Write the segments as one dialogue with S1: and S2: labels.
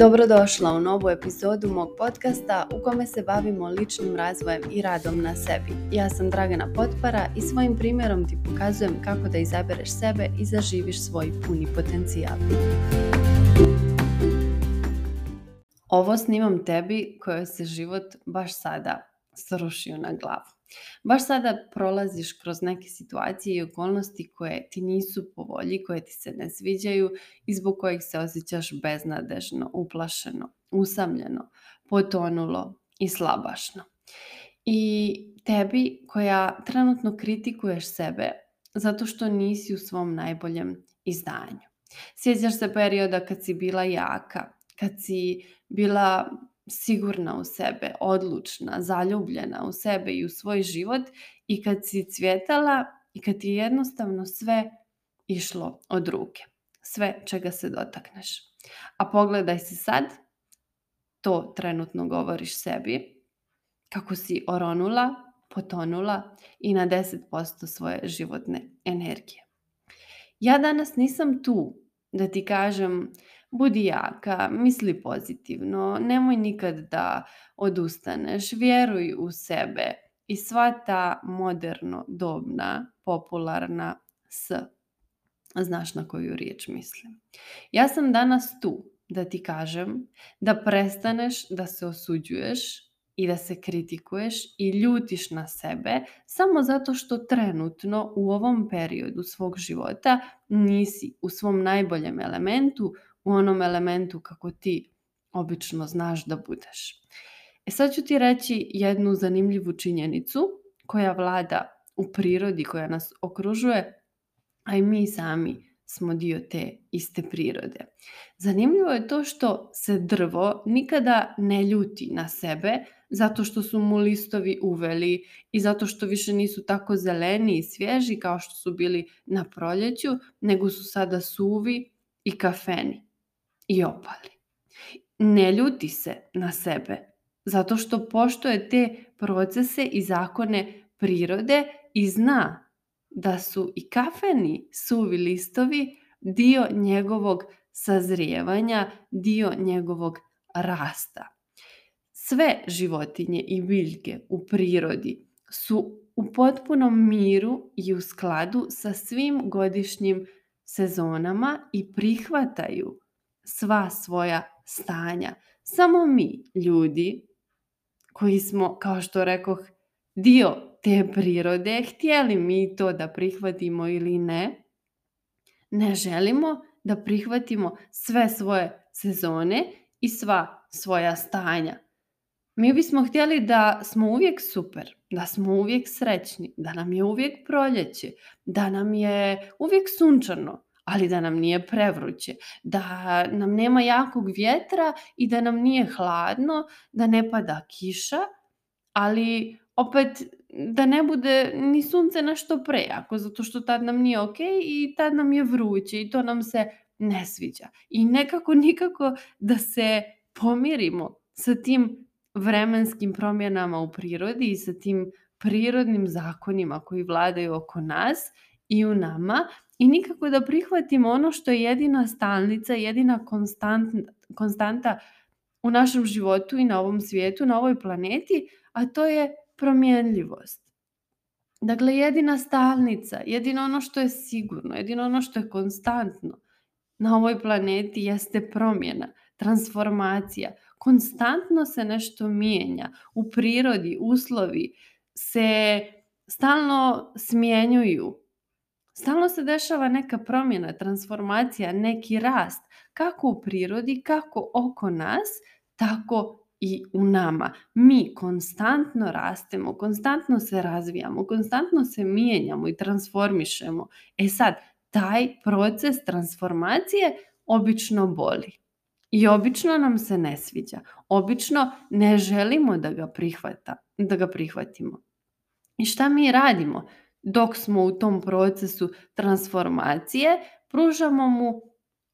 S1: Dobrodošla u novu epizodu mog podcasta u kome se bavimo ličnim razvojem i radom na sebi. Ja sam Dragana Potpara i svojim primjerom ti pokazujem kako da izabereš sebe i zaživiš svoj puni potencijal. Ovo snimam tebi kojoj se život baš sada srušio na glavu. Baš sada prolaziš kroz neke situacije i okolnosti koje ti nisu po volji, koje ti se ne sviđaju i zbog kojih se osjećaš beznadežno, uplašeno, usamljeno, potonulo i slabašno. I tebi koja trenutno kritikuješ sebe zato što nisi u svom najboljem izdanju. Sjećaš se perioda kad si bila jaka, kad si bila sigurna u sebe, odlučna, zaljubljena u sebe i u svoj život i kad si cvjetala i kad ti je jednostavno sve išlo od ruke. Sve čega se dotakneš. A pogledaj se sad, to trenutno govoriš sebi, kako si oronula, potonula i na 10% svoje životne energije. Ja danas nisam tu da ti kažem Budi jaka, misli pozitivno, nemoj nikad da odustaneš, vjeruj u sebe i sva ta moderno, dobna, popularna s. Znaš na koju riječ mislim. Ja sam danas tu da ti kažem da prestaneš da se osuđuješ i da se kritikuješ i ljutiš na sebe samo zato što trenutno u ovom periodu svog života nisi u svom najboljem elementu u onom elementu kako ti obično znaš da budeš. E sad ću ti reći jednu zanimljivu činjenicu koja vlada u prirodi koja nas okružuje, a i mi sami smo dio te iste prirode. Zanimljivo je to što se drvo nikada ne ljuti na sebe zato što su mu listovi uveli i zato što više nisu tako zeleni i svježi kao što su bili na proljeću, nego su sada suvi i kafeni i opali. Ne ljuti se na sebe, zato što poštoje te procese i zakone prirode i zna da su i kafeni suvi listovi dio njegovog sazrijevanja, dio njegovog rasta. Sve životinje i biljke u prirodi su u potpunom miru i u skladu sa svim godišnjim sezonama i prihvataju sva svoja stanja. Samo mi, ljudi, koji smo, kao što rekoh, dio te prirode, htjeli mi to da prihvatimo ili ne, ne želimo da prihvatimo sve svoje sezone i sva svoja stanja. Mi bismo htjeli da smo uvijek super, da smo uvijek srećni, da nam je uvijek proljeće, da nam je uvijek sunčano, ali da nam nije prevruće, da nam nema jakog vjetra i da nam nije hladno, da ne pada kiša, ali opet da ne bude ni sunce na što prejako, zato što tad nam nije ok i tad nam je vruće i to nam se ne sviđa. I nekako nikako da se pomirimo sa tim vremenskim promjenama u prirodi i sa tim prirodnim zakonima koji vladaju oko nas i u nama i nikako da prihvatimo ono što je jedina stalnica, jedina konstant, konstanta u našem životu i na ovom svijetu, na ovoj planeti, a to je promjenljivost. Dakle, jedina stalnica, jedino ono što je sigurno, jedino ono što je konstantno na ovoj planeti jeste promjena, transformacija. Konstantno se nešto mijenja. U prirodi, uslovi se stalno smjenjuju Stalno se dešava neka promjena, transformacija, neki rast, kako u prirodi, kako oko nas, tako i u nama. Mi konstantno rastemo, konstantno se razvijamo, konstantno se mijenjamo i transformišemo. E sad, taj proces transformacije obično boli. I obično nam se ne sviđa. Obično ne želimo da ga, prihvata, da ga prihvatimo. I šta mi radimo? dok smo u tom procesu transformacije, pružamo mu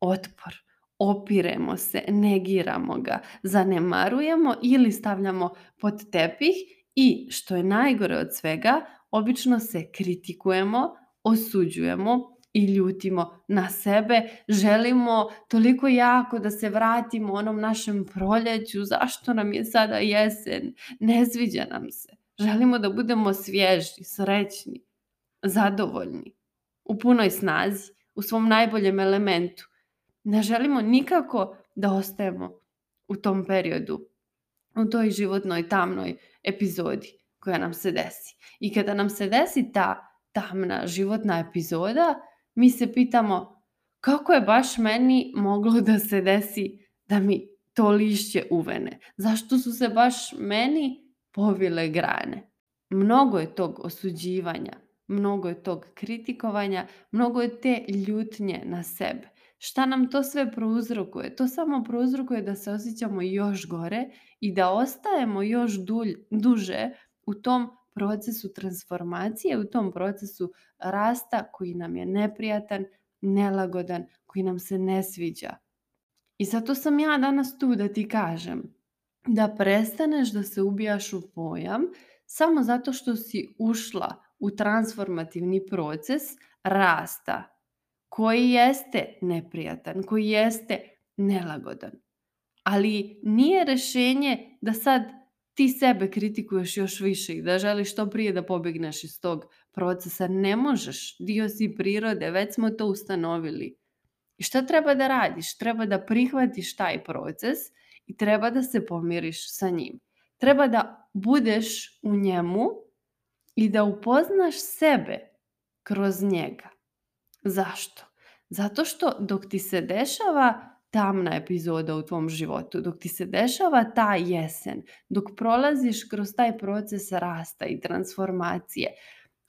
S1: otpor, opiremo se, negiramo ga, zanemarujemo ili stavljamo pod tepih i što je najgore od svega, obično se kritikujemo, osuđujemo i ljutimo na sebe, želimo toliko jako da se vratimo onom našem proljeću, zašto nam je sada jesen, ne sviđa nam se. Želimo da budemo svježi, srećni, zadovoljni, u punoj snazi, u svom najboljem elementu. Ne želimo nikako da ostajemo u tom periodu, u toj životnoj tamnoj epizodi koja nam se desi. I kada nam se desi ta tamna životna epizoda, mi se pitamo kako je baš meni moglo da se desi da mi to lišće uvene? Zašto su se baš meni povile grane? Mnogo je tog osuđivanja, mnogo je tog kritikovanja, mnogo je te ljutnje na sebe. Šta nam to sve prouzrokuje? To samo prouzrokuje da se osjećamo još gore i da ostajemo još dulj, duže u tom procesu transformacije, u tom procesu rasta koji nam je neprijatan, nelagodan, koji nam se ne sviđa. I zato sam ja danas tu da ti kažem da prestaneš da se ubijaš u pojam samo zato što si ušla u transformativni proces rasta koji jeste neprijatan, koji jeste nelagodan. Ali nije rešenje da sad ti sebe kritikuješ još više i da želiš što prije da pobegneš iz tog procesa. Ne možeš, dio si prirode, već smo to ustanovili. I šta treba da radiš? Treba da prihvatiš taj proces i treba da se pomiriš sa njim. Treba da budeš u njemu i da upoznaš sebe kroz njega. Zašto? Zato što dok ti se dešava tamna epizoda u tvom životu, dok ti se dešava ta jesen, dok prolaziš kroz taj proces rasta i transformacije,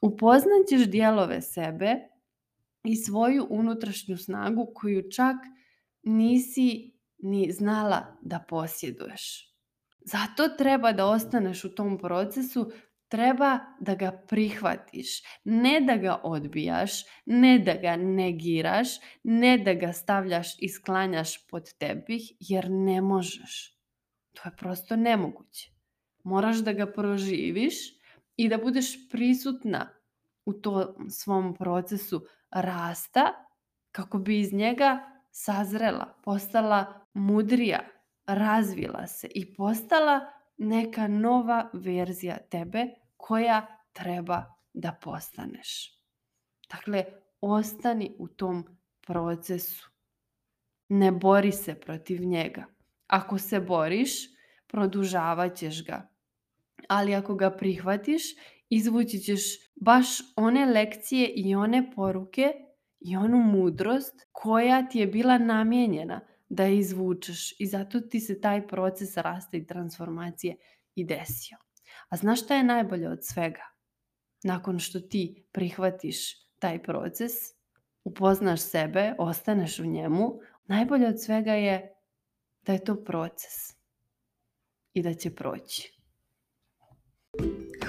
S1: upoznaćeš dijelove sebe i svoju unutrašnju snagu koju čak nisi ni znala da posjeduješ. Zato treba da ostaneš u tom procesu treba da ga prihvatiš, ne da ga odbijaš, ne da ga negiraš, ne da ga stavljaš i sklanjaš pod tepih jer ne možeš. To je prosto nemoguće. Moraš da ga proživiš i da budeš prisutna u tom svom procesu rasta kako bi iz njega sazrela, postala mudrija, razvila se i postala neka nova verzija tebe koja treba da postaneš. Dakle, ostani u tom procesu. Ne bori se protiv njega. Ako se boriš, produžavaćeš ga. Ali ako ga prihvatiš, izvući ćeš baš one lekcije i one poruke i onu mudrost koja ti je bila namijenjena da je izvučeš i zato ti se taj proces rasta i transformacije i desio. A znaš šta je najbolje od svega? Nakon što ti prihvatiš taj proces, upoznaš sebe, ostaneš u njemu, najbolje od svega je da je to proces i da će proći.